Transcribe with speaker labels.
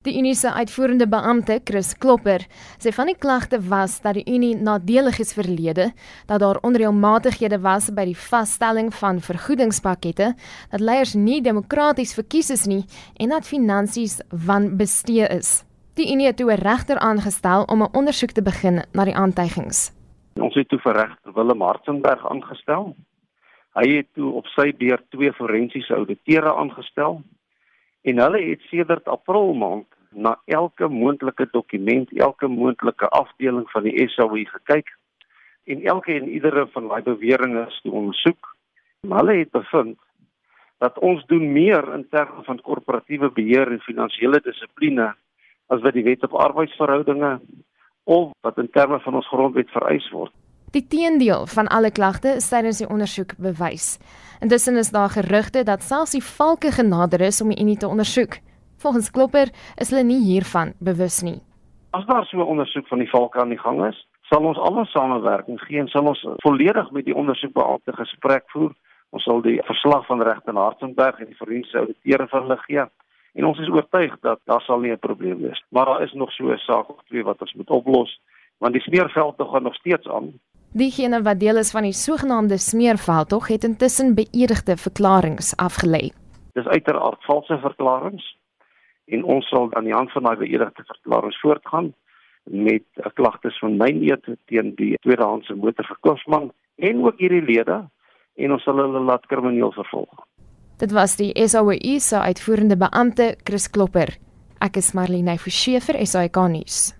Speaker 1: Die Unie se uitvoerende beampte, Chris Klopper, sê van die klagte was dat die Unie nadelig is verlede, dat daar onreëlmatighede was by die vasstelling van vergoedingspakkette, dat leiers nie demokraties verkies is nie en dat finansies wanbestee is. Die Unie het toe 'n regter aangestel om 'n ondersoek te begin na die aantuigings.
Speaker 2: Ons het toe vir regter Willem Hartzenberg aangestel. Hy het toe op sy beurt twee forensiese ouditeure aangestel en hulle het sedert April maand na elke moontlike dokument, elke moontlike afdeling van die SAU gekyk en elke en iedere van daai beweringe toe ondersoek. Maar hulle het bevind dat ons doen meer in terme van korporatiewe beheer en finansiële dissipline as wat die wet op arbeidsverhoudinge of wat in terme van ons grondwet vereis word.
Speaker 1: Die teendeel van alle klagte is tydens die ondersoek bewys. Intussen is daar gerugte dat selfs die valke genader is om die unie te ondersoek. Volgens Klopper is hulle nie hiervan bewus nie.
Speaker 2: As daar so 'n ondersoek van die valke aan die gang is, sal ons almal gee en sal ons volledig met die ondersoekbeampte gesprek voer. Ons sal die verslag van regter Hartzenberg en die forensiese auditeure van hulle gee en ons is oortuig dat daar sal nie 'n probleem wees. Maar daar is nog so 'n saak of twee wat ons moet oplos want die smeerveld gaan nog steeds aan
Speaker 1: Diegene wat deel is van die sogenaamde smeerveld tog het intussen beëdigde verklaringe afgelê.
Speaker 2: Dis uiteraard valse verklaringe en ons sal aan die hand van daai beëdigde verklaringe voortgaan met klagtes van my eet teen die tweedehandse motorverkoopsman en ook hierdie lede en ons sal hulle laat krimineel vervolg.
Speaker 1: Dit was die SAWI se uitvoerende beampte Chris Klopper. Ek is Marlene Forsie vir SAK nuus.